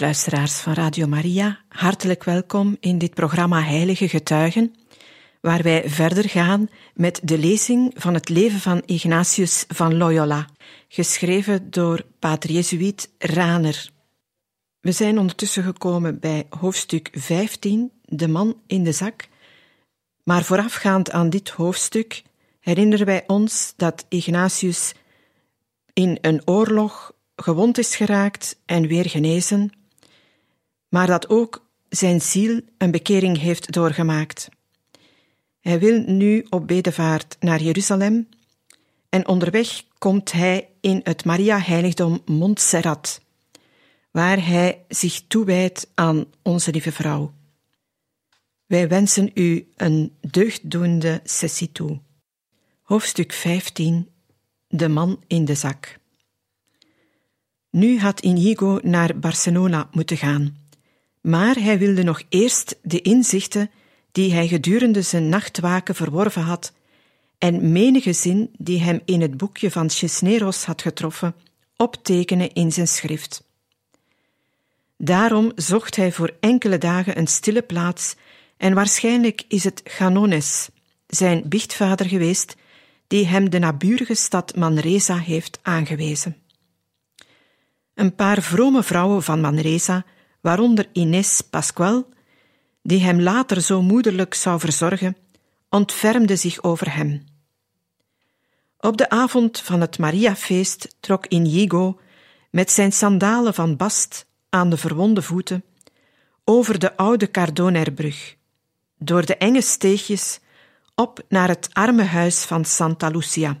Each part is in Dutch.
Luisteraars van Radio Maria, hartelijk welkom in dit programma Heilige Getuigen, waar wij verder gaan met de lezing van het leven van Ignatius van Loyola, geschreven door pater Jezuïet Raner. We zijn ondertussen gekomen bij hoofdstuk 15, De man in de zak, maar voorafgaand aan dit hoofdstuk herinneren wij ons dat Ignatius in een oorlog gewond is geraakt en weer genezen, maar dat ook zijn ziel een bekering heeft doorgemaakt. Hij wil nu op bedevaart naar Jeruzalem en onderweg komt hij in het Maria-heiligdom Montserrat, waar hij zich toewijdt aan onze lieve vrouw. Wij wensen u een deugddoende sessie toe. Hoofdstuk 15 De man in de zak. Nu had Inigo naar Barcelona moeten gaan, maar hij wilde nog eerst de inzichten die hij gedurende zijn nachtwaken verworven had en menige zin die hem in het boekje van Cisneros had getroffen, optekenen in zijn schrift. Daarom zocht hij voor enkele dagen een stille plaats en waarschijnlijk is het Ganones, zijn biechtvader geweest, die hem de naburige stad Manresa heeft aangewezen. Een paar vrome vrouwen van Manresa, waaronder Ines Pascual, die hem later zo moederlijk zou verzorgen, ontfermden zich over hem. Op de avond van het Mariafeest trok Inigo met zijn sandalen van bast aan de verwonde voeten over de oude Cardonerbrug, door de enge steegjes op naar het arme huis van Santa Lucia.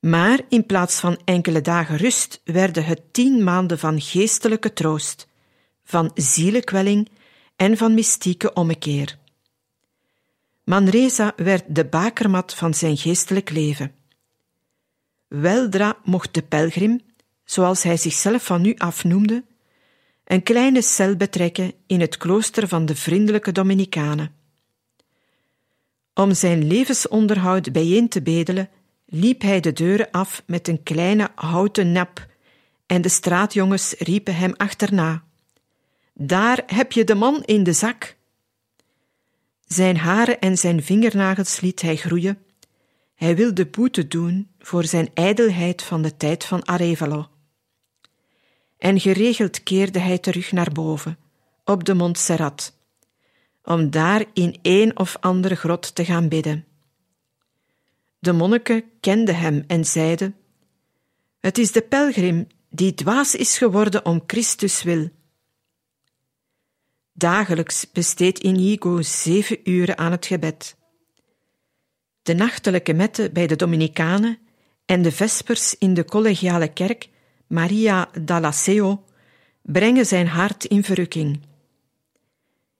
Maar in plaats van enkele dagen rust werden het tien maanden van geestelijke troost, van zielekwelling en van mystieke ommekeer. Manresa werd de bakermat van zijn geestelijk leven. Weldra mocht de pelgrim, zoals hij zichzelf van nu af noemde, een kleine cel betrekken in het klooster van de vriendelijke Dominicanen. Om zijn levensonderhoud bijeen te bedelen, liep hij de deuren af met een kleine houten nap, en de straatjongens riepen hem achterna: Daar heb je de man in de zak. Zijn haren en zijn vingernagels liet hij groeien. Hij wilde boete doen voor zijn ijdelheid van de tijd van Arevalo. En geregeld keerde hij terug naar boven, op de Montserrat, om daar in een of andere grot te gaan bidden. De monniken kenden hem en zeiden: Het is de pelgrim die dwaas is geworden om Christus wil. Dagelijks besteedt Inigo zeven uren aan het gebed. De nachtelijke metten bij de Dominicanen en de vespers in de collegiale kerk Maria d'Alaceo brengen zijn hart in verrukking.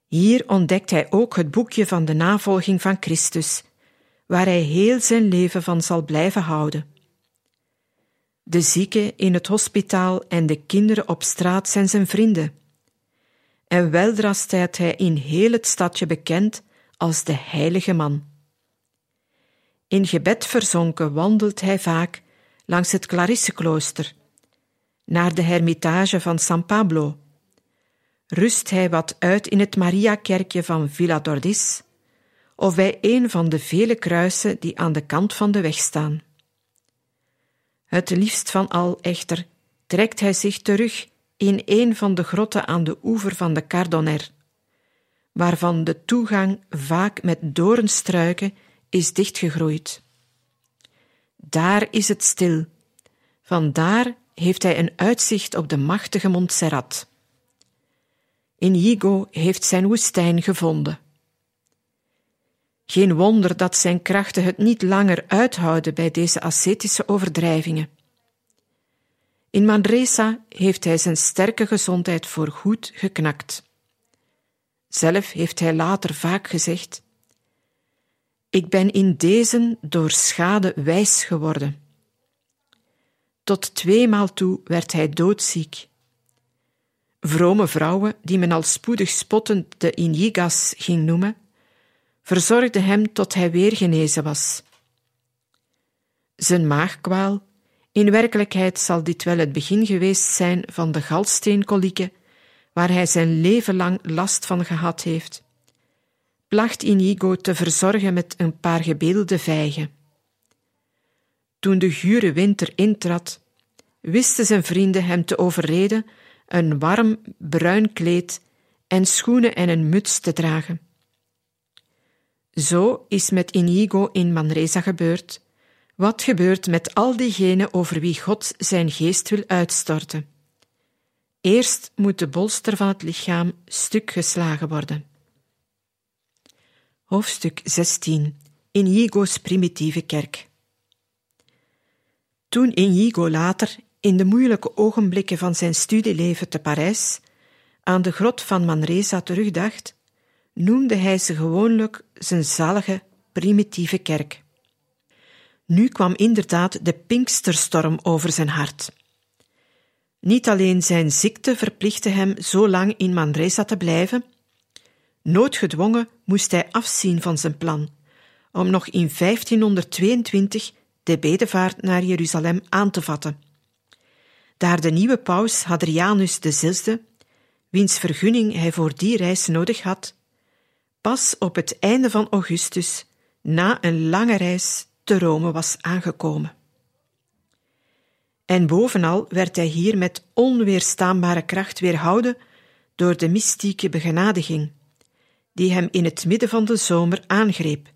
Hier ontdekt hij ook het boekje van de navolging van Christus waar hij heel zijn leven van zal blijven houden. De zieken in het hospitaal en de kinderen op straat zijn zijn vrienden. En weldra staat hij in heel het stadje bekend als de heilige man. In gebed verzonken wandelt hij vaak langs het Clarisseklooster, naar de hermitage van San Pablo. Rust hij wat uit in het Mariakerkje van Villa Dordis of bij een van de vele kruisen die aan de kant van de weg staan. Het liefst van al echter trekt hij zich terug in een van de grotten aan de oever van de Cardoner, waarvan de toegang vaak met doornstruiken is dichtgegroeid. Daar is het stil. Vandaar heeft hij een uitzicht op de machtige Montserrat. Inigo heeft zijn woestijn gevonden. Geen wonder dat zijn krachten het niet langer uithouden bij deze ascetische overdrijvingen. In Manresa heeft hij zijn sterke gezondheid voorgoed geknakt. Zelf heeft hij later vaak gezegd: Ik ben in deze door schade wijs geworden. Tot tweemaal toe werd hij doodziek. Vrome vrouwen, die men al spoedig spottend de Injigas ging noemen, verzorgden hem tot hij weer genezen was. Zijn maagkwaal, in werkelijkheid zal dit wel het begin geweest zijn van de galsteenkolieken, waar hij zijn leven lang last van gehad heeft, placht Inigo te verzorgen met een paar gebeelde vijgen. Toen de gure winter intrad, wisten zijn vrienden hem te overreden een warm bruin kleed en schoenen en een muts te dragen. Zo is met Inigo in Manresa gebeurd, wat gebeurt met al diegenen over wie God zijn geest wil uitstorten. Eerst moet de bolster van het lichaam stuk geslagen worden. Hoofdstuk 16 Inigo's primitieve kerk Toen Inigo later, in de moeilijke ogenblikken van zijn studieleven te Parijs, aan de grot van Manresa terugdacht, noemde hij ze gewoonlijk zijn zalige primitieve kerk. Nu kwam inderdaad de Pinksterstorm over zijn hart. Niet alleen zijn ziekte verplichtte hem zo lang in Manresa te blijven, noodgedwongen moest hij afzien van zijn plan om nog in 1522 de bedevaart naar Jeruzalem aan te vatten. Daar de nieuwe paus Hadrianus VI, wiens vergunning hij voor die reis nodig had, pas op het einde van augustus, na een lange reis, te Rome was aangekomen. En bovenal werd hij hier met onweerstaanbare kracht weerhouden door de mystieke begenadiging, die hem in het midden van de zomer aangreep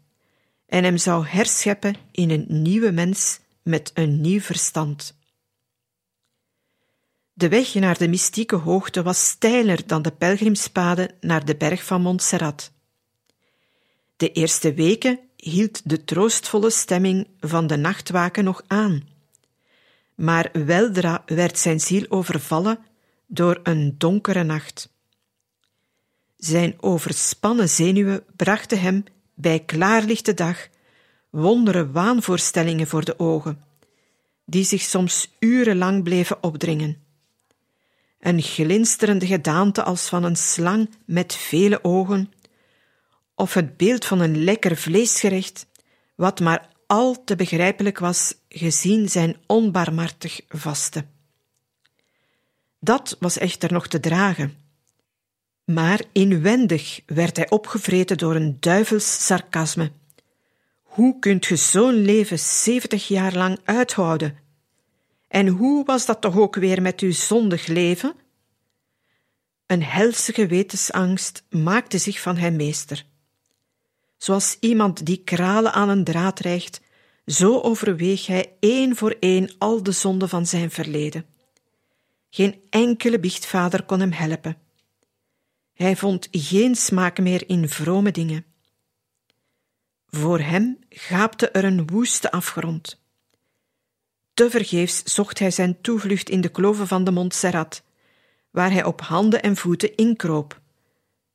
en hem zou herscheppen in een nieuwe mens met een nieuw verstand. De weg naar de mystieke hoogte was steiler dan de pelgrimspaden naar de berg van Montserrat. De eerste weken hield de troostvolle stemming van de nachtwaken nog aan. Maar weldra werd zijn ziel overvallen door een donkere nacht. Zijn overspannen zenuwen brachten hem bij klaarlichte dag wondere waanvoorstellingen voor de ogen, die zich soms urenlang bleven opdringen. Een glinsterende gedaante als van een slang met vele ogen, of het beeld van een lekker vleesgerecht, wat maar al te begrijpelijk was gezien zijn onbarmhartig vaste. Dat was echter nog te dragen. Maar inwendig werd hij opgevreten door een duivels sarcasme. Hoe kunt ge zo'n leven zeventig jaar lang uithouden? En hoe was dat toch ook weer met uw zondig leven? Een helse gewetensangst maakte zich van hem meester. Zoals iemand die kralen aan een draad rijgt, zo overweeg hij één voor één al de zonden van zijn verleden. Geen enkele biechtvader kon hem helpen. Hij vond geen smaak meer in vrome dingen. Voor hem gaapte er een woeste afgrond. Tevergeefs zocht hij zijn toevlucht in de kloven van de Montserrat, waar hij op handen en voeten inkroop.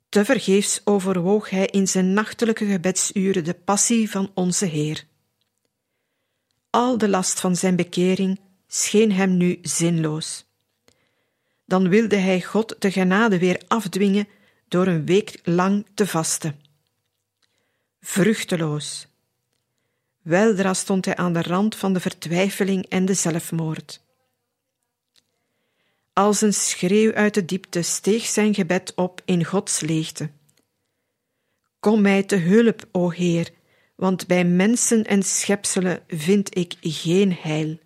Tevergeefs overwoog hij in zijn nachtelijke gebedsuren de passie van onze Heer. Al de last van zijn bekering scheen hem nu zinloos. Dan wilde hij God de genade weer afdwingen door een week lang te vasten. Vruchteloos. Weldra stond hij aan de rand van de vertwijfeling en de zelfmoord. Als een schreeuw uit de diepte steeg zijn gebed op in Gods leegte. Kom mij te hulp, o Heer, want bij mensen en schepselen vind ik geen heil.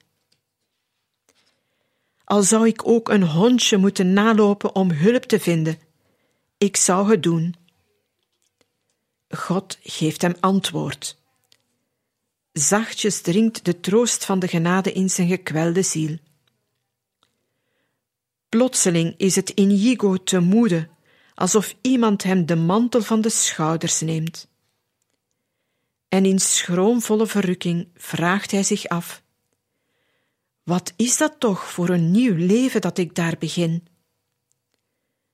Al zou ik ook een hondje moeten nalopen om hulp te vinden, ik zou het doen. God geeft hem antwoord. Zachtjes dringt de troost van de genade in zijn gekwelde ziel. Plotseling is het Inigo te moede, alsof iemand hem de mantel van de schouders neemt. en in schroomvolle verrukking vraagt hij zich af: Wat is dat toch voor een nieuw leven dat ik daar begin?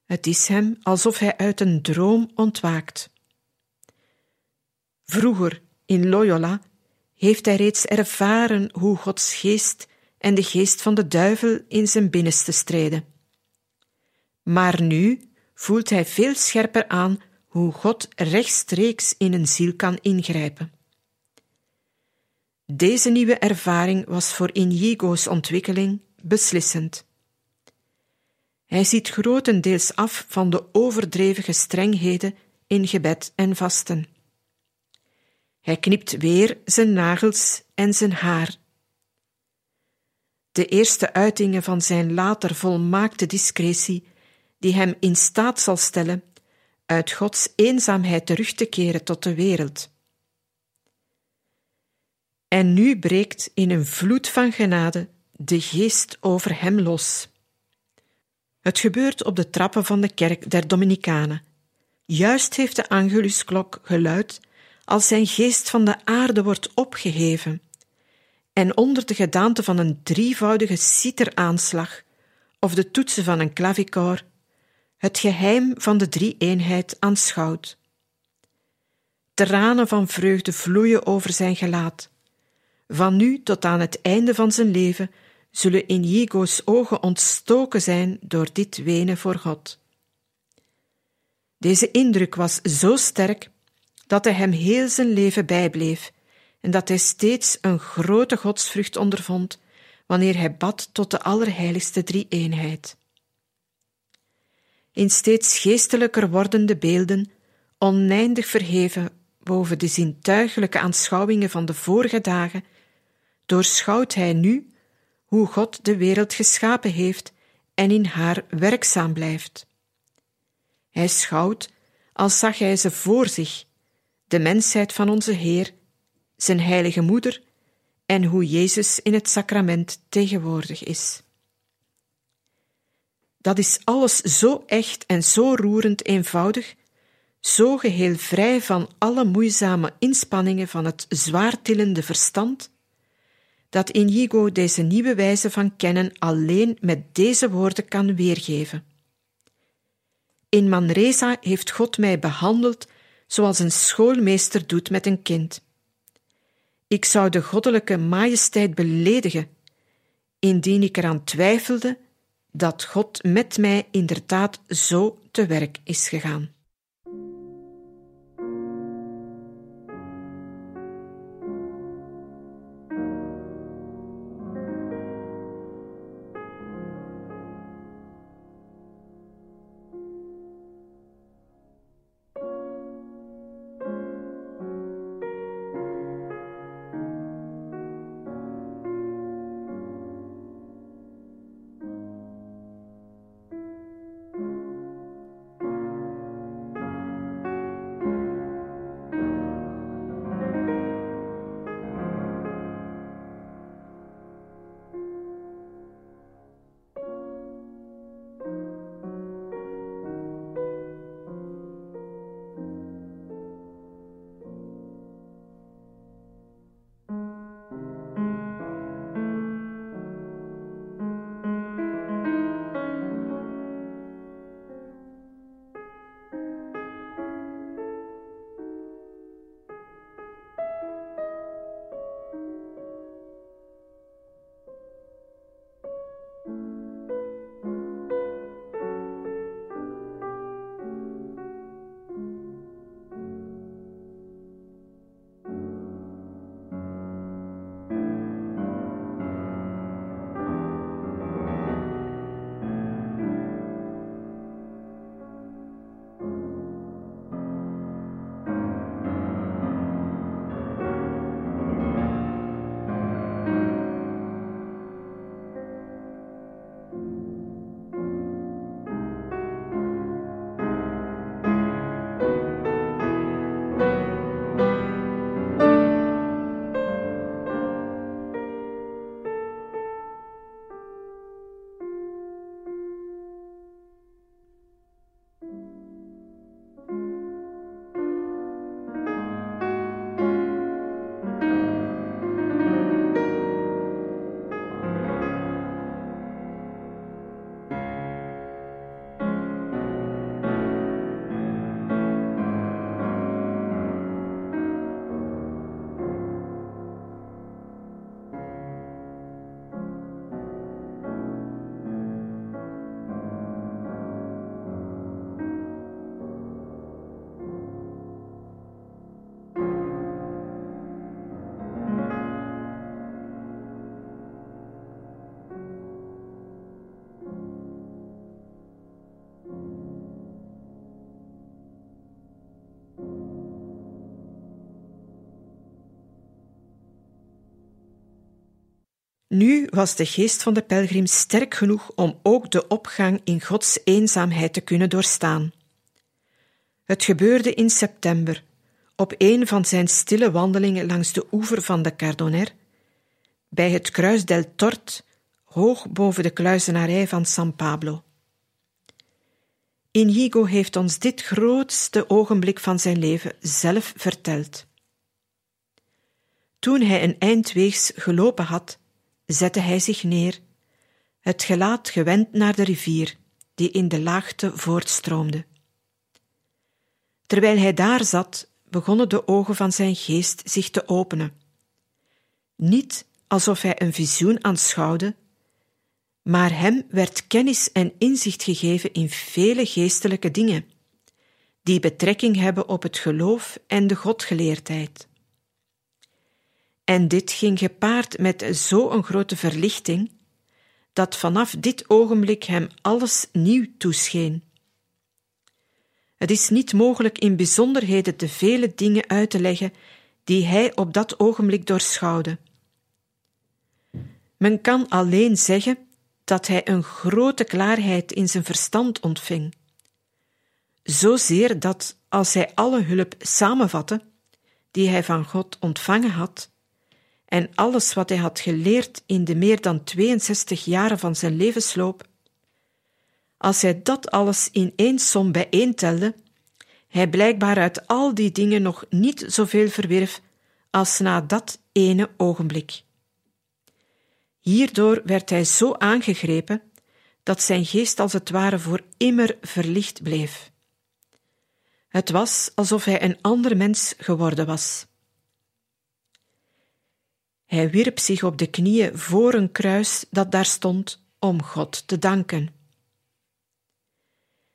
Het is hem alsof hij uit een droom ontwaakt. Vroeger in Loyola heeft hij reeds ervaren hoe Gods geest en de geest van de duivel in zijn binnenste strijden. Maar nu voelt hij veel scherper aan hoe God rechtstreeks in een ziel kan ingrijpen. Deze nieuwe ervaring was voor Inigo's ontwikkeling beslissend. Hij ziet grotendeels af van de overdreven strengheden in gebed en vasten. Hij knipt weer zijn nagels en zijn haar. De eerste uitingen van zijn later volmaakte discretie, die hem in staat zal stellen uit Gods eenzaamheid terug te keren tot de wereld. En nu breekt in een vloed van genade de geest over hem los. Het gebeurt op de trappen van de kerk der Dominicanen. Juist heeft de Angelusklok geluid als zijn geest van de aarde wordt opgeheven en onder de gedaante van een drievoudige citeraanslag of de toetsen van een clavicor het geheim van de drie-eenheid aanschouwt. Tranen van vreugde vloeien over zijn gelaat. Van nu tot aan het einde van zijn leven zullen Inigo's ogen ontstoken zijn door dit wenen voor God. Deze indruk was zo sterk dat hij hem heel zijn leven bijbleef en dat hij steeds een grote godsvrucht ondervond wanneer hij bad tot de allerheiligste drie-eenheid. In steeds geestelijker wordende beelden, oneindig verheven boven de zintuigelijke aanschouwingen van de vorige dagen, doorschouwt hij nu hoe God de wereld geschapen heeft en in haar werkzaam blijft. Hij schouwt, als zag hij ze voor zich, de mensheid van onze Heer, zijn heilige moeder en hoe Jezus in het sacrament tegenwoordig is. Dat is alles zo echt en zo roerend eenvoudig, zo geheel vrij van alle moeizame inspanningen van het zwaartillende verstand, dat Inigo deze nieuwe wijze van kennen alleen met deze woorden kan weergeven. In Manresa heeft God mij behandeld zoals een schoolmeester doet met een kind. Ik zou de goddelijke majesteit beledigen, indien ik eraan twijfelde dat God met mij inderdaad zo te werk is gegaan. Nu was de geest van de pelgrim sterk genoeg om ook de opgang in Gods eenzaamheid te kunnen doorstaan. Het gebeurde in september, op een van zijn stille wandelingen langs de oever van de Cardoner, bij het kruis del Tort, hoog boven de kluizenarij van San Pablo. Inigo heeft ons dit grootste ogenblik van zijn leven zelf verteld. Toen hij een eindweegs gelopen had, zette hij zich neer, het gelaat gewend naar de rivier, die in de laagte voortstroomde. Terwijl hij daar zat, begonnen de ogen van zijn geest zich te openen. Niet alsof hij een visioen aanschouwde, maar hem werd kennis en inzicht gegeven in vele geestelijke dingen, die betrekking hebben op het geloof en de godgeleerdheid. En dit ging gepaard met zo'n grote verlichting, dat vanaf dit ogenblik hem alles nieuw toescheen. Het is niet mogelijk in bijzonderheden de vele dingen uit te leggen die hij op dat ogenblik doorschouwde. Men kan alleen zeggen dat hij een grote klaarheid in zijn verstand ontving. Zozeer dat, als hij alle hulp samenvatte, die hij van God ontvangen had, en alles wat hij had geleerd in de meer dan 62 jaren van zijn levensloop, als hij dat alles in één som bijeentelde, hij blijkbaar uit al die dingen nog niet zoveel verwierf als na dat ene ogenblik. Hierdoor werd hij zo aangegrepen dat zijn geest als het ware voor immer verlicht bleef. Het was alsof hij een ander mens geworden was. Hij wierp zich op de knieën voor een kruis dat daar stond om God te danken.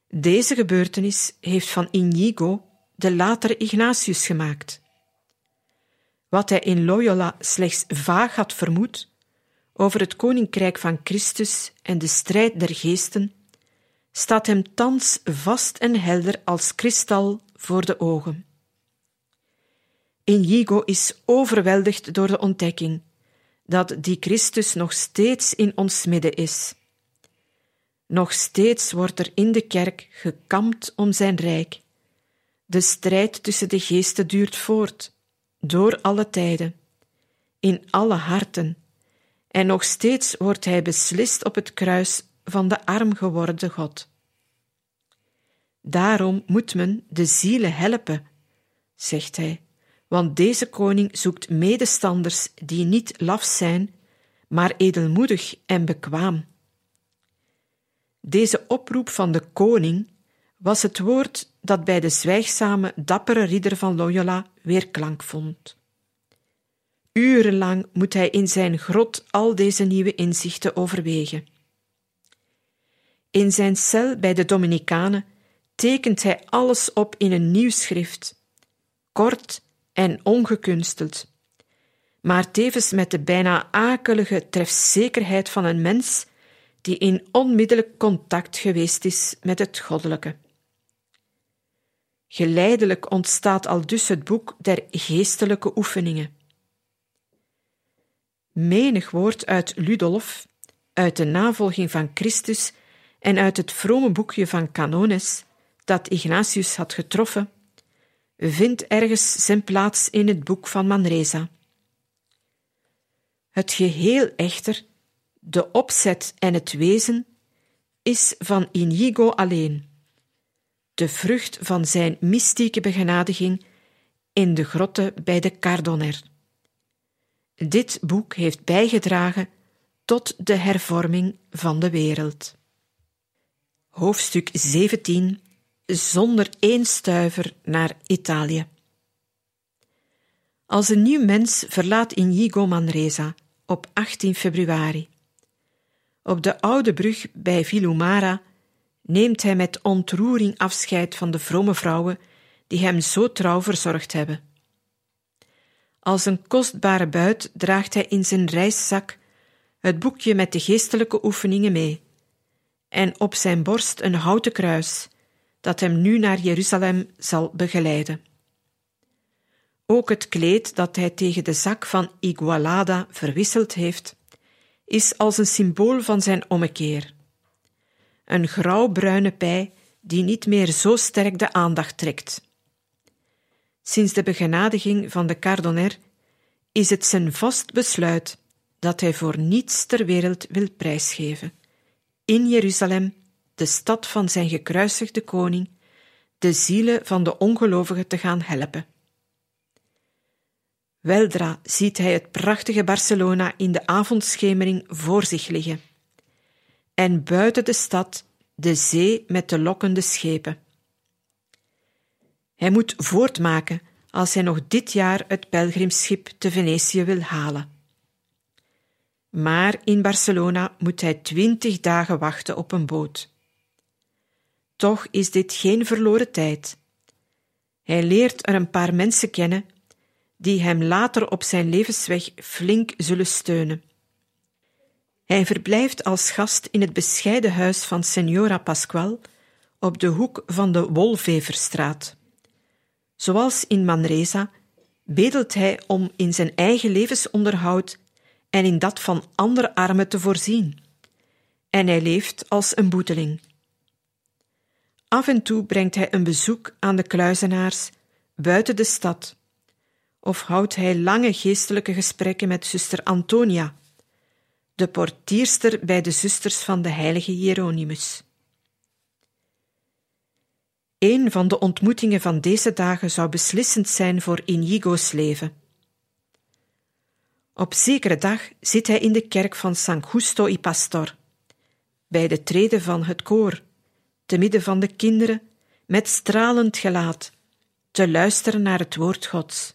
Deze gebeurtenis heeft van Inigo de latere Ignatius gemaakt. Wat hij in Loyola slechts vaag had vermoed over het koninkrijk van Christus en de strijd der geesten, staat hem thans vast en helder als kristal voor de ogen. Inigo is overweldigd door de ontdekking dat die Christus nog steeds in ons midden is. Nog steeds wordt er in de kerk gekampt om zijn rijk. De strijd tussen de geesten duurt voort, door alle tijden, in alle harten, en nog steeds wordt hij beslist op het kruis van de arm geworden God. Daarom moet men de zielen helpen, zegt hij, want deze koning zoekt medestanders die niet laf zijn, maar edelmoedig en bekwaam. Deze oproep van de koning was het woord dat bij de zwijgzame, dappere ridder van Loyola weerklank vond. Urenlang moet hij in zijn grot al deze nieuwe inzichten overwegen. In zijn cel bij de Dominicanen tekent hij alles op in een nieuw schrift, kort en ongekunsteld, maar tevens met de bijna akelige trefzekerheid van een mens die in onmiddellijk contact geweest is met het goddelijke. Geleidelijk ontstaat al dus het boek der geestelijke oefeningen. Menig woord uit Ludolf, uit de navolging van Christus en uit het vrome boekje van Canones dat Ignatius had getroffen, vindt ergens zijn plaats in het boek van Manresa. Het geheel echter de opzet en het wezen is van Inigo alleen, de vrucht van zijn mystieke begenadiging in de grotten bij de Cardoner. Dit boek heeft bijgedragen tot de hervorming van de wereld. Hoofdstuk 17 Zonder één stuiver naar Italië. Als een nieuw mens verlaat Inigo Manresa op 18 februari. Op de oude brug bij Vilumara neemt hij met ontroering afscheid van de vrome vrouwen die hem zo trouw verzorgd hebben. Als een kostbare buit draagt hij in zijn reiszak het boekje met de geestelijke oefeningen mee en op zijn borst een houten kruis dat hem nu naar Jeruzalem zal begeleiden. Ook het kleed dat hij tegen de zak van Igualada verwisseld heeft, is als een symbool van zijn ommekeer. Een grauwbruine pij die niet meer zo sterk de aandacht trekt. Sinds de begenadiging van de Cardonner is het zijn vast besluit dat hij voor niets ter wereld wil prijsgeven. In Jeruzalem, de stad van zijn gekruisigde koning, de zielen van de ongelovigen te gaan helpen. Weldra ziet hij het prachtige Barcelona in de avondschemering voor zich liggen. En buiten de stad de zee met de lokkende schepen. Hij moet voortmaken als hij nog dit jaar het pelgrimschip te Venetië wil halen. Maar in Barcelona moet hij twintig dagen wachten op een boot. Toch is dit geen verloren tijd. Hij leert er een paar mensen kennen die hem later op zijn levensweg flink zullen steunen. Hij verblijft als gast in het bescheiden huis van Signora Pasqual op de hoek van de Wolveverstraat. Zoals in Manresa bedelt hij om in zijn eigen levensonderhoud en in dat van andere armen te voorzien. En hij leeft als een boeteling. Af en toe brengt hij een bezoek aan de kluizenaars buiten de stad, of houdt hij lange geestelijke gesprekken met zuster Antonia, de portierster bij de zusters van de heilige Hieronymus. Een van de ontmoetingen van deze dagen zou beslissend zijn voor Inigo's leven. Op zekere dag zit hij in de kerk van San Justo y Pastor, bij de treden van het koor, te midden van de kinderen, met stralend gelaat, te luisteren naar het woord Gods.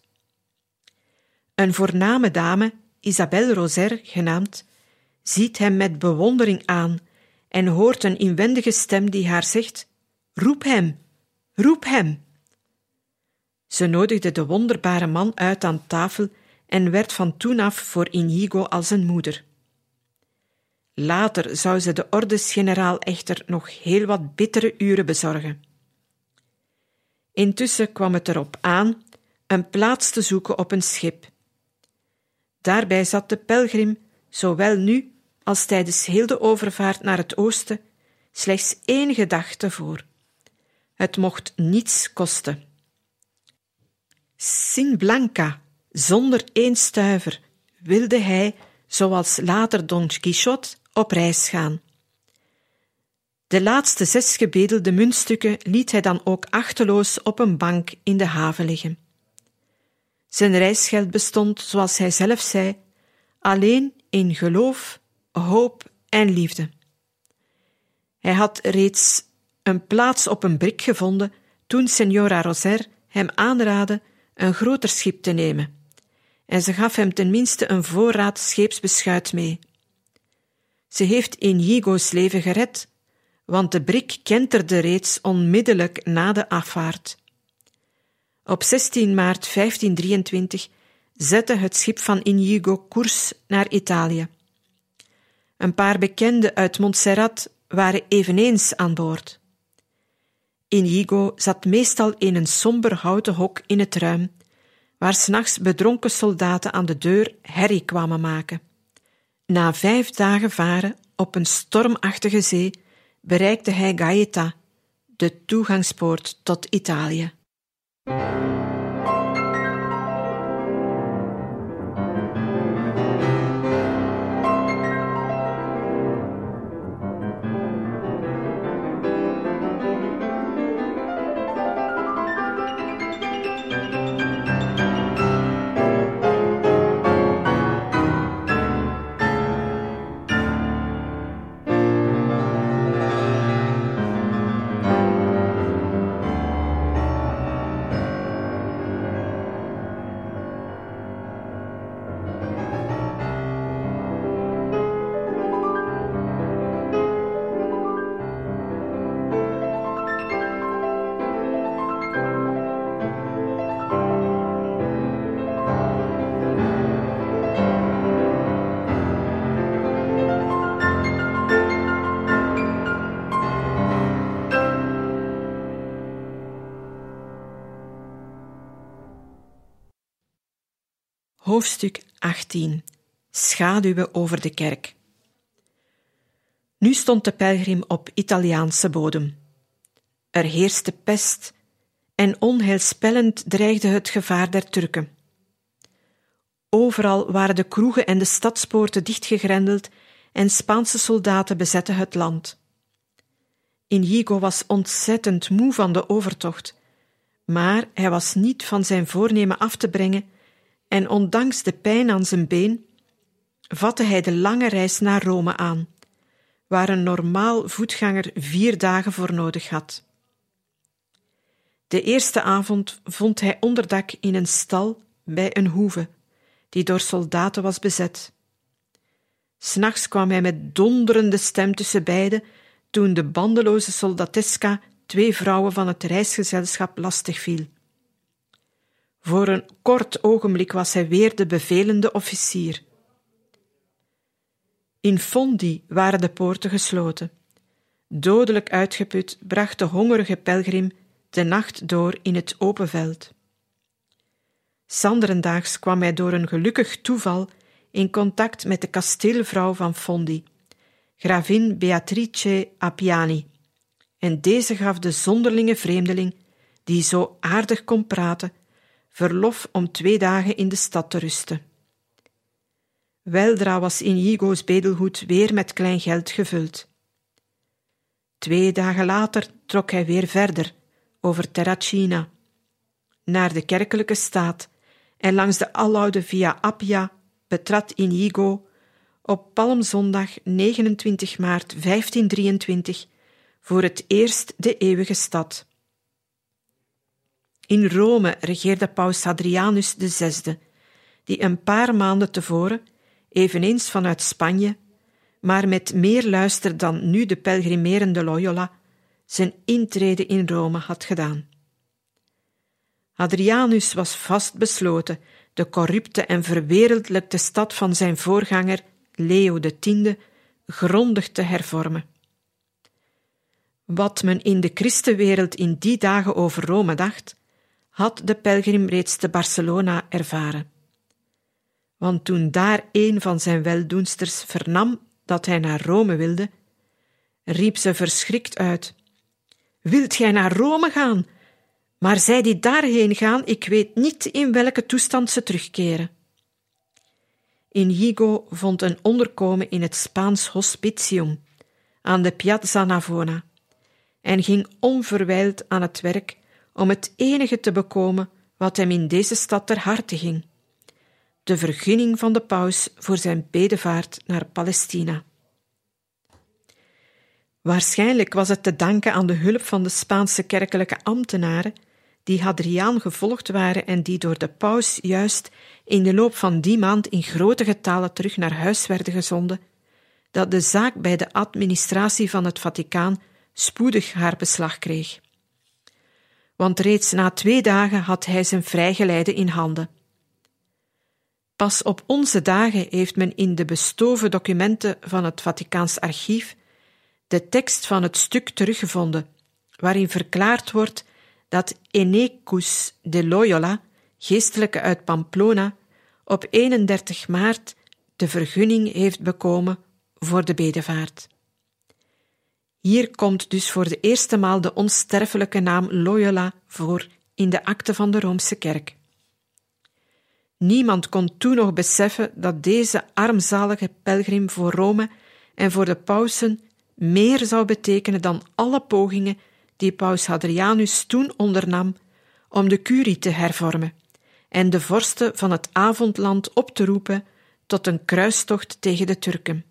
Een voorname dame, Isabelle Roser genaamd, ziet hem met bewondering aan en hoort een inwendige stem die haar zegt: Roep hem, roep hem. Ze nodigde de wonderbare man uit aan tafel en werd van toen af voor Inigo als een moeder. Later zou ze de ordesgeneraal echter nog heel wat bittere uren bezorgen. Intussen kwam het erop aan een plaats te zoeken op een schip. Daarbij zat de pelgrim, zowel nu als tijdens heel de overvaart naar het oosten, slechts één gedachte voor. Het mocht niets kosten. Sin Blanca, zonder één stuiver, wilde hij, zoals later Don Quixote, op reis gaan. De laatste zes gebedelde muntstukken liet hij dan ook achteloos op een bank in de haven liggen. Zijn reisgeld bestond, zoals hij zelf zei, alleen in geloof, hoop en liefde. Hij had reeds een plaats op een brik gevonden toen Signora Roser hem aanraadde een groter schip te nemen, en ze gaf hem tenminste een voorraad scheepsbeschuit mee. Ze heeft Inigo's leven gered, want de brik kenterde reeds onmiddellijk na de afvaart. Op 16 maart 1523 zette het schip van Inigo koers naar Italië. Een paar bekenden uit Montserrat waren eveneens aan boord. Inigo zat meestal in een somber houten hok in het ruim, waar s'nachts bedronken soldaten aan de deur herrie kwamen maken. Na vijf dagen varen op een stormachtige zee bereikte hij Gaeta, de toegangspoort tot Italië. Hoofdstuk 18 Schaduwen over de kerk Nu stond de pelgrim op Italiaanse bodem. Er heerste pest en onheilspellend dreigde het gevaar der Turken. Overal waren de kroegen en de stadspoorten dichtgegrendeld en Spaanse soldaten bezetten het land. Inigo was ontzettend moe van de overtocht, maar hij was niet van zijn voornemen af te brengen en ondanks de pijn aan zijn been vatte hij de lange reis naar Rome aan, waar een normaal voetganger vier dagen voor nodig had. De eerste avond vond hij onderdak in een stal bij een hoeve, die door soldaten was bezet. S'nachts kwam hij met donderende stem tussen beiden toen de bandeloze soldateska twee vrouwen van het reisgezelschap lastig viel. Voor een kort ogenblik was hij weer de bevelende officier. In Fondi waren de poorten gesloten. Dodelijk uitgeput bracht de hongerige pelgrim de nacht door in het open veld. Sanderendaags kwam hij door een gelukkig toeval in contact met de kasteelvrouw van Fondi, gravin Beatrice Appiani, en deze gaf de zonderlinge vreemdeling, die zo aardig kon praten, verlof om twee dagen in de stad te rusten. Weldra was Inigo's bedelhoed weer met klein geld gevuld. Twee dagen later trok hij weer verder, over Terracina, naar de kerkelijke staat en langs de aloude Via Appia betrad Inigo op Palmzondag 29 maart 1523 voor het eerst de eeuwige stad. In Rome regeerde paus Hadrianus VI, die een paar maanden tevoren, eveneens vanuit Spanje, maar met meer luister dan nu de pelgrimerende Loyola, zijn intrede in Rome had gedaan. Hadrianus was vastbesloten de corrupte en verwereldlijkte stad van zijn voorganger Leo X grondig te hervormen. Wat men in de christenwereld in die dagen over Rome dacht, had de pelgrim reeds te Barcelona ervaren. Want toen daar een van zijn weldoensters vernam dat hij naar Rome wilde, riep ze verschrikt uit: Wilt gij naar Rome gaan? Maar zij die daarheen gaan, ik weet niet in welke toestand ze terugkeren. Inigo vond een onderkomen in het Spaans hospitium aan de Piazza Navona en ging onverwijld aan het werk om het enige te bekomen wat hem in deze stad ter harte ging: de vergunning van de paus voor zijn bedevaart naar Palestina. Waarschijnlijk was het te danken aan de hulp van de Spaanse kerkelijke ambtenaren die Hadriaan gevolgd waren en die door de paus juist in de loop van die maand in grote getalen terug naar huis werden gezonden, dat de zaak bij de administratie van het Vaticaan spoedig haar beslag kreeg. Want reeds na twee dagen had hij zijn vrijgeleide in handen. Pas op onze dagen heeft men in de bestoven documenten van het Vaticaans archief de tekst van het stuk teruggevonden, waarin verklaard wordt dat Enecus de Loyola, geestelijke uit Pamplona, op 31 maart de vergunning heeft bekomen voor de bedevaart. Hier komt dus voor de eerste maal de onsterfelijke naam Loyola voor in de akte van de Roomse Kerk. Niemand kon toen nog beseffen dat deze armzalige pelgrim voor Rome en voor de pausen meer zou betekenen dan alle pogingen die paus Hadrianus toen ondernam om de curie te hervormen en de vorsten van het avondland op te roepen tot een kruistocht tegen de Turken.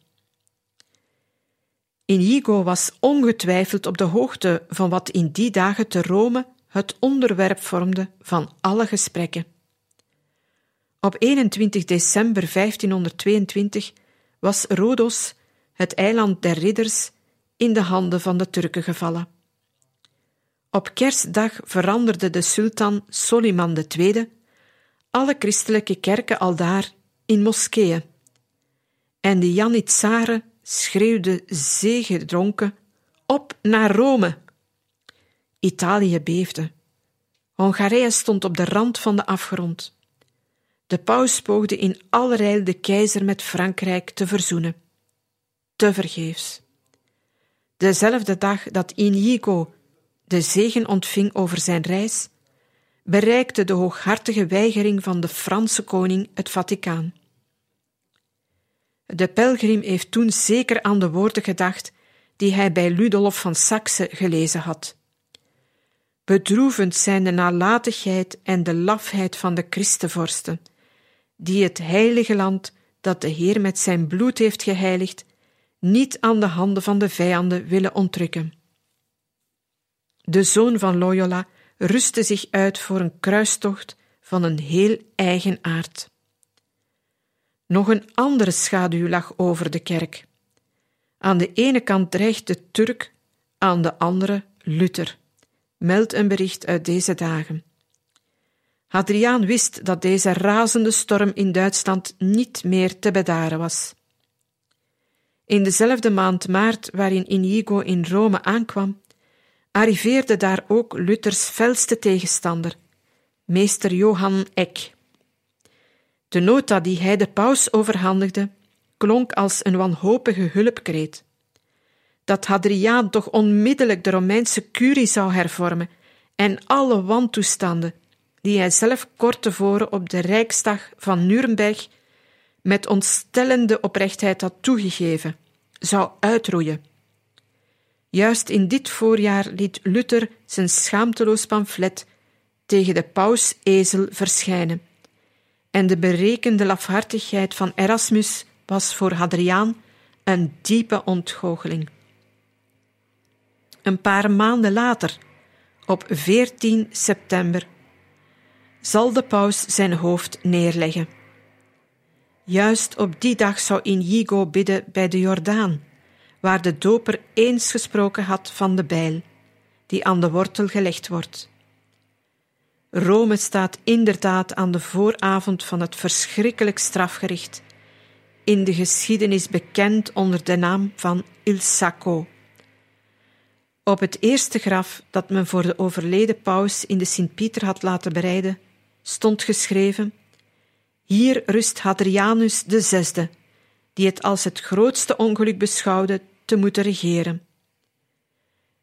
Inigo was ongetwijfeld op de hoogte van wat in die dagen te Rome het onderwerp vormde van alle gesprekken. Op 21 december 1522 was Rhodos, het eiland der ridders, in de handen van de Turken gevallen. Op kerstdag veranderde de sultan Soliman II alle christelijke kerken aldaar in moskeeën. En de Janitsaren schreeuwden zegedronken op naar Rome. Italië beefde. Hongarije stond op de rand van de afgrond. De paus poogde in allerijl de keizer met Frankrijk te verzoenen. Te vergeefs. dezelfde dag dat Inigo de zegen ontving over zijn reis, bereikte de hooghartige weigering van de Franse koning het Vaticaan. De pelgrim heeft toen zeker aan de woorden gedacht die hij bij Ludolf van Saxe gelezen had. Bedroevend zijn de nalatigheid en de lafheid van de christenvorsten, die het heilige land dat de Heer met zijn bloed heeft geheiligd, niet aan de handen van de vijanden willen ontrukken. De zoon van Loyola rustte zich uit voor een kruistocht van een heel eigen aard. Nog een andere schaduw lag over de kerk. Aan de ene kant dreigt de Turk, aan de andere Luther, meldt een bericht uit deze dagen. Hadriaan wist dat deze razende storm in Duitsland niet meer te bedaren was. In dezelfde maand maart waarin Inigo in Rome aankwam, arriveerde daar ook Luthers felste tegenstander, meester Johan Eck. De nota die hij de paus overhandigde, klonk als een wanhopige hulpkreet. Dat Hadriaan toch onmiddellijk de Romeinse curie zou hervormen en alle wantoestanden, die hij zelf kort tevoren op de Rijksdag van Nuremberg met ontstellende oprechtheid had toegegeven, zou uitroeien. Juist in dit voorjaar liet Luther zijn schaamteloos pamflet tegen de paus-ezel verschijnen. En de berekende lafhartigheid van Erasmus was voor Hadriaan een diepe ontgoocheling. Een paar maanden later, op 14 september, zal de paus zijn hoofd neerleggen. Juist op die dag zou Inigo bidden bij de Jordaan waar de doper eens gesproken had van de bijl, die aan de wortel gelegd wordt. Rome staat inderdaad aan de vooravond van het verschrikkelijk strafgericht, in de geschiedenis bekend onder de naam van Il Sacco. Op het eerste graf dat men voor de overleden paus in de Sint-Pieter had laten bereiden, stond geschreven: Hier rust Hadrianus zesde, die het als het grootste ongeluk beschouwde te moeten regeren.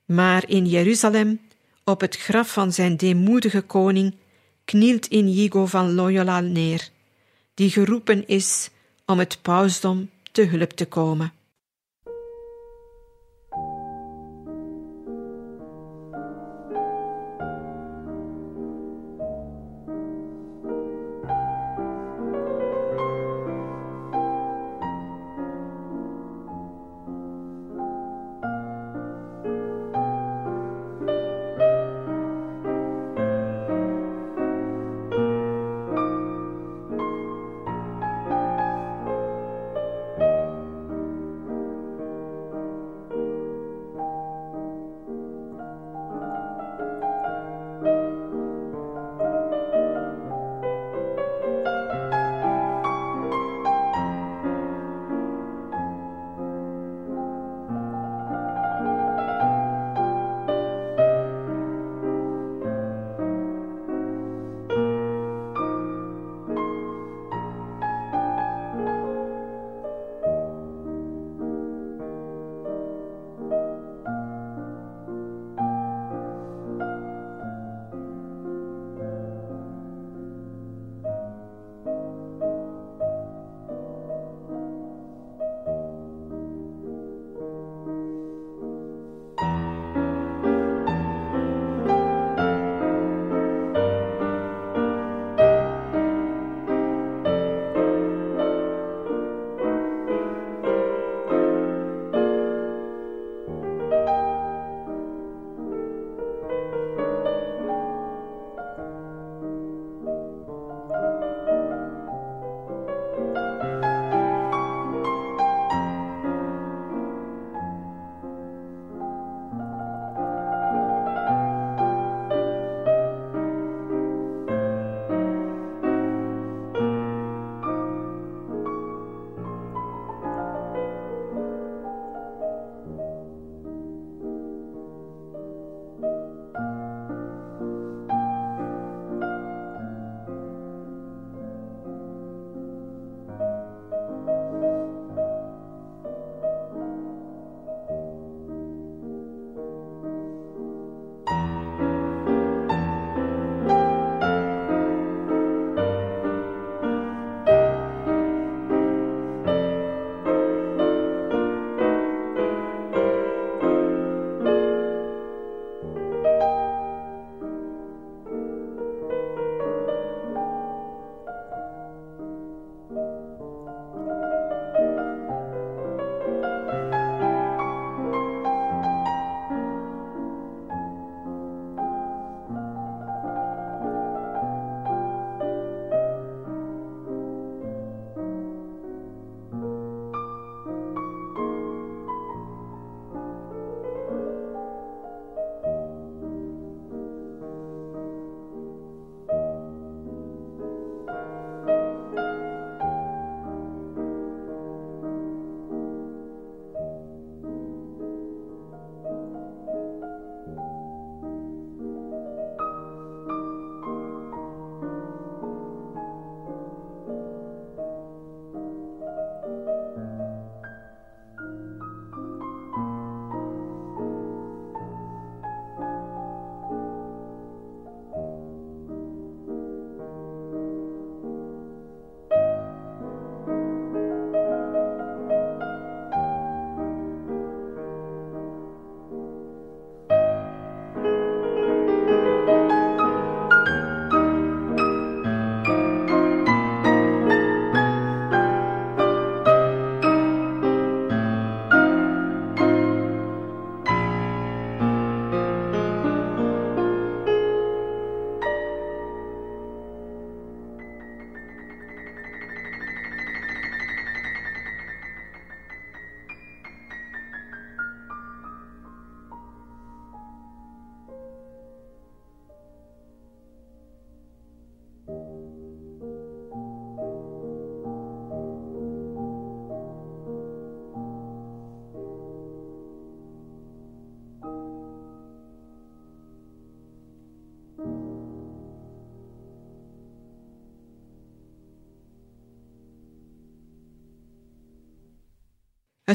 Maar in Jeruzalem, op het graf van zijn deemoedige koning, knielt Inigo van Loyola neer, die geroepen is om het pausdom te hulp te komen.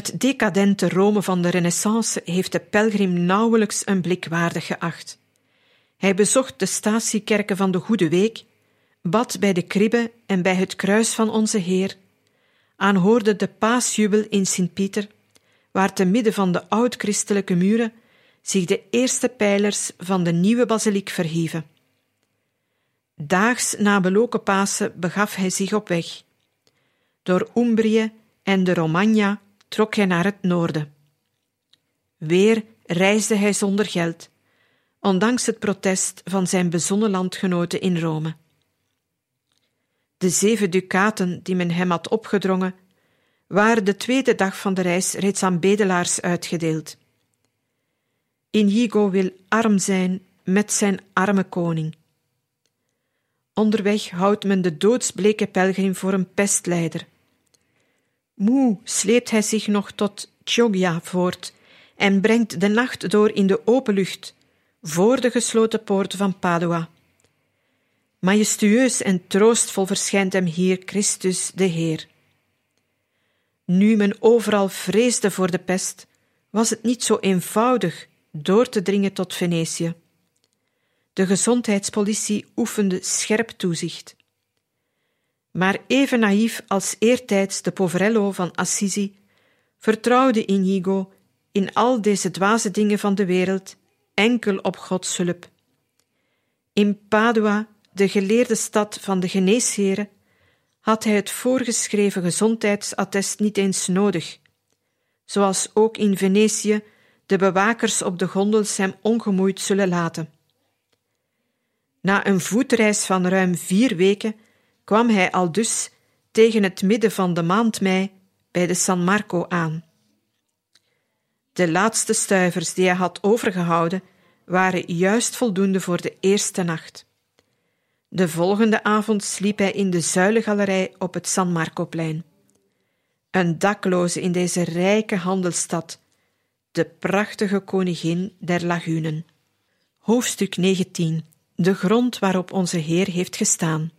Het decadente Rome van de Renaissance heeft de pelgrim nauwelijks een blik waardig geacht. Hij bezocht de statiekerken van de Goede Week, bad bij de kribbe en bij het kruis van onze Heer, aanhoorde de paasjubel in Sint-Pieter, waar te midden van de oud-christelijke muren zich de eerste pijlers van de nieuwe basiliek verhieven. Daags na beloken Pasen begaf hij zich op weg. Door Umbrië en de Romagna trok hij naar het noorden. Weer reisde hij zonder geld, ondanks het protest van zijn bezonnen landgenoten in Rome. De zeven ducaten die men hem had opgedrongen, waren de tweede dag van de reis reeds aan bedelaars uitgedeeld. Inigo wil arm zijn met zijn arme koning. Onderweg houdt men de doodsbleke pelgrim voor een pestleider. Moe sleept hij zich nog tot Chioggia voort en brengt de nacht door in de open lucht, voor de gesloten poort van Padua. Majestueus en troostvol verschijnt hem hier Christus de Heer. Nu men overal vreesde voor de pest, was het niet zo eenvoudig door te dringen tot Venetië. De gezondheidspolitie oefende scherp toezicht. Maar even naïef als eertijds de Poverello van Assisi, vertrouwde Inigo in al deze dwaze dingen van de wereld enkel op Gods hulp. In Padua, de geleerde stad van de geneesheren, had hij het voorgeschreven gezondheidsattest niet eens nodig, zoals ook in Venetië de bewakers op de gondels hem ongemoeid zullen laten. Na een voetreis van ruim vier weken kwam hij al dus tegen het midden van de maand mei bij de San Marco aan. De laatste stuivers die hij had overgehouden waren juist voldoende voor de eerste nacht. De volgende avond sliep hij in de zuilengalerij op het San Marcoplein. Een dakloze in deze rijke handelsstad, de prachtige koningin der lagunen. Hoofdstuk 19 De grond waarop onze Heer heeft gestaan.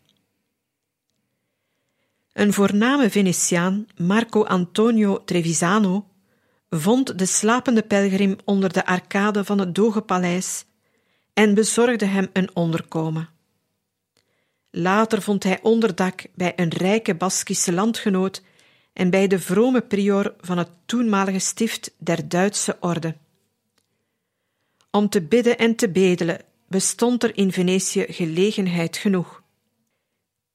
Een voorname Venetiaan, Marco Antonio Trevisano, vond de slapende pelgrim onder de arcade van het Dogenpaleis en bezorgde hem een onderkomen. Later vond hij onderdak bij een rijke Baskische landgenoot en bij de vrome prior van het toenmalige stift der Duitse orde. Om te bidden en te bedelen bestond er in Venetië gelegenheid genoeg.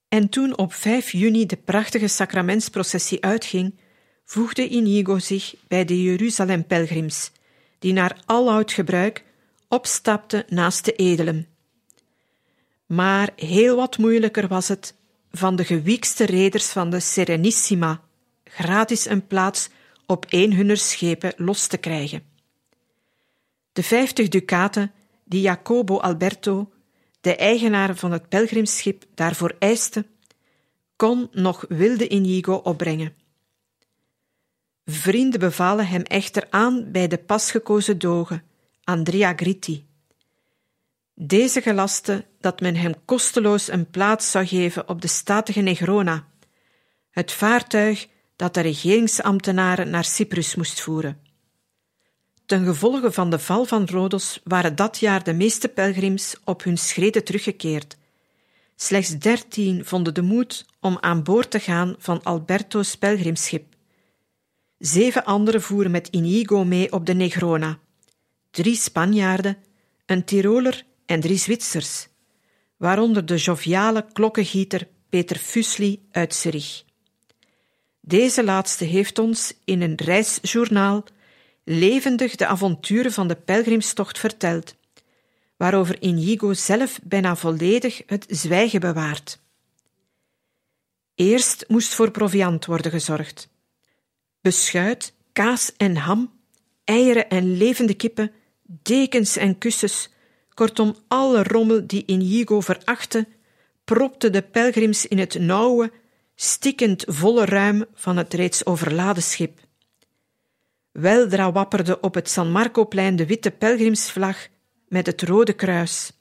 En toen op 5 juni de prachtige sacramentsprocessie uitging, voegde Inigo zich bij de Jeruzalem-pelgrims, die naar aloud gebruik opstapten naast de edelen. Maar heel wat moeilijker was het van de gewiekste reders van de Serenissima gratis een plaats op een hunner schepen los te krijgen. De vijftig ducaten die Jacobo Alberto, de eigenaar van het pelgrimschip, daarvoor eiste, kon nog wilde Inigo opbrengen. Vrienden bevalen hem echter aan bij de pas gekozen doge, Andrea Gritti. Deze gelaste dat men hem kosteloos een plaats zou geven op de statige Negrona, het vaartuig dat de regeringsambtenaren naar Cyprus moest voeren. Ten gevolge van de val van Rhodos waren dat jaar de meeste pelgrims op hun schreden teruggekeerd. Slechts dertien vonden de moed om aan boord te gaan van Alberto's pelgrimschip. Zeven anderen voeren met Inigo mee op de Negrona. Drie Spanjaarden, een Tiroler en drie Zwitsers, waaronder de joviale klokkengieter Peter Fusli uit Zurich. Deze laatste heeft ons in een reisjournaal levendig de avonturen van de pelgrimstocht verteld, waarover Inigo zelf bijna volledig het zwijgen bewaart. Eerst moest voor proviand worden gezorgd. Beschuit, kaas en ham, eieren en levende kippen, dekens en kussens, kortom alle rommel die Inigo verachtte, propte de pelgrims in het nauwe, stikkend volle ruim van het reeds overladen schip. Weldra wapperde op het San Marcoplein de witte pelgrimsvlag met het rode kruis,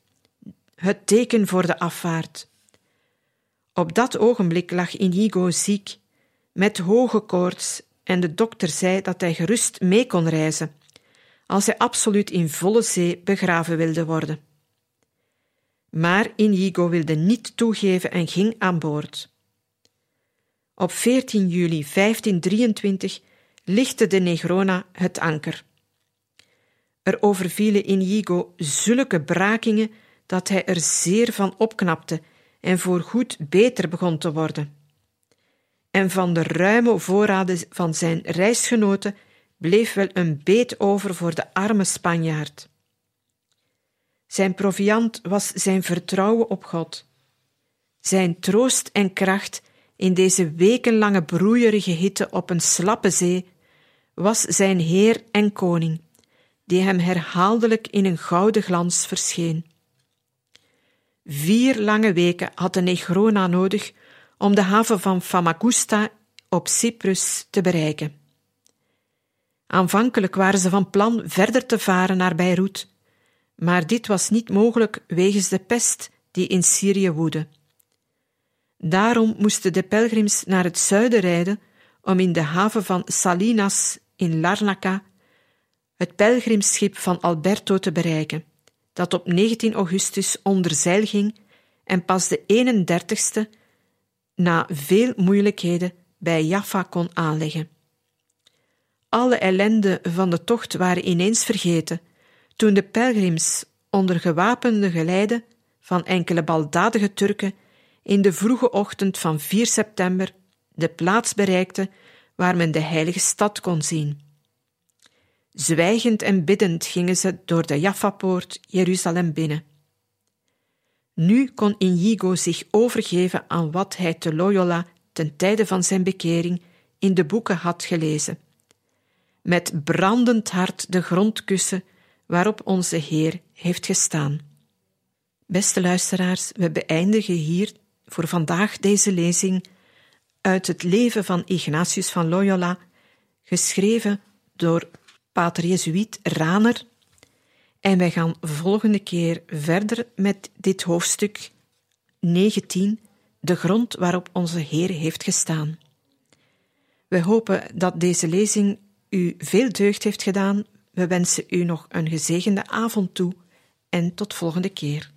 het teken voor de afvaart. Op dat ogenblik lag Inigo ziek, met hoge koorts en de dokter zei dat hij gerust mee kon reizen, als hij absoluut in volle zee begraven wilde worden. Maar Inigo wilde niet toegeven en ging aan boord. Op 14 juli 1523 lichtte de Negrona het anker. Er overvielen Inigo zulke brakingen dat hij er zeer van opknapte en voorgoed beter begon te worden. En van de ruime voorraden van zijn reisgenoten bleef wel een beet over voor de arme Spanjaard. Zijn proviand was zijn vertrouwen op God. Zijn troost en kracht in deze wekenlange broeierige hitte op een slappe zee was zijn Heer en Koning, die hem herhaaldelijk in een gouden glans verscheen. Vier lange weken had de Negrona nodig om de haven van Famagusta op Cyprus te bereiken. Aanvankelijk waren ze van plan verder te varen naar Beirut, maar dit was niet mogelijk wegens de pest die in Syrië woedde. Daarom moesten de pelgrims naar het zuiden rijden om in de haven van Salinas in Larnaca het pelgrimschip van Alberto te bereiken, dat op 19 augustus onder zeil ging en pas de 31ste na veel moeilijkheden bij Jaffa kon aanleggen. Alle ellende van de tocht waren ineens vergeten toen de pelgrims onder gewapende geleide van enkele baldadige Turken in de vroege ochtend van 4 september de plaats bereikten waar men de heilige stad kon zien. Zwijgend en biddend gingen ze door de Jaffa-poort Jeruzalem binnen. Nu kon Inigo zich overgeven aan wat hij te Loyola ten tijde van zijn bekering in de boeken had gelezen. Met brandend hart de grond kussen waarop onze Heer heeft gestaan. Beste luisteraars, we beëindigen hier voor vandaag deze lezing uit het leven van Ignatius van Loyola, geschreven door pater Jezuïet Raner. En wij gaan volgende keer verder met dit hoofdstuk 19, de grond waarop onze Heer heeft gestaan. We hopen dat deze lezing u veel deugd heeft gedaan. We wensen u nog een gezegende avond toe en tot volgende keer.